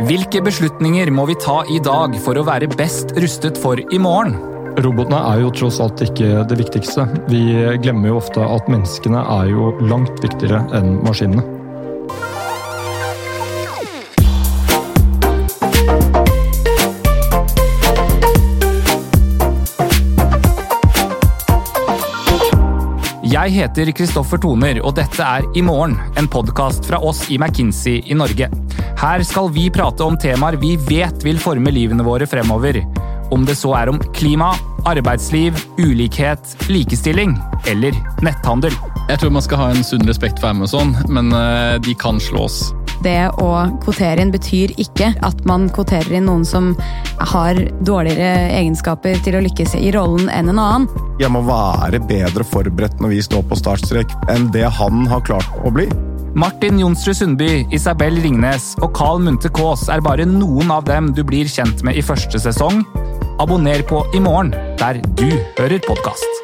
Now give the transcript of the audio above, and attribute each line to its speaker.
Speaker 1: Hvilke beslutninger må vi ta i dag for å være best rustet for i morgen?
Speaker 2: Robotene er jo tross alt ikke det viktigste. Vi glemmer jo ofte at menneskene er jo langt viktigere enn maskinene.
Speaker 1: Jeg heter Kristoffer Toner, og dette er I morgen, en podkast fra oss i McKinsey i Norge. Her skal vi prate om temaer vi vet vil forme livene våre fremover. Om det så er om klima, arbeidsliv, ulikhet, likestilling eller netthandel.
Speaker 3: Jeg tror man skal ha en sunn respekt for Amazon, men eh, de kan slås.
Speaker 4: Det å kvotere inn betyr ikke at man kvoterer inn noen som har dårligere egenskaper til å lykkes i rollen enn en annen.
Speaker 5: Jeg må være bedre forberedt når vi står på startstrek, enn det han har klart å bli.
Speaker 1: Martin Jonsrud Sundby, Isabel Ringnes og Carl Munthe Kaas er bare noen av dem du blir kjent med i første sesong. Abonner på I morgen, der du hører podkast.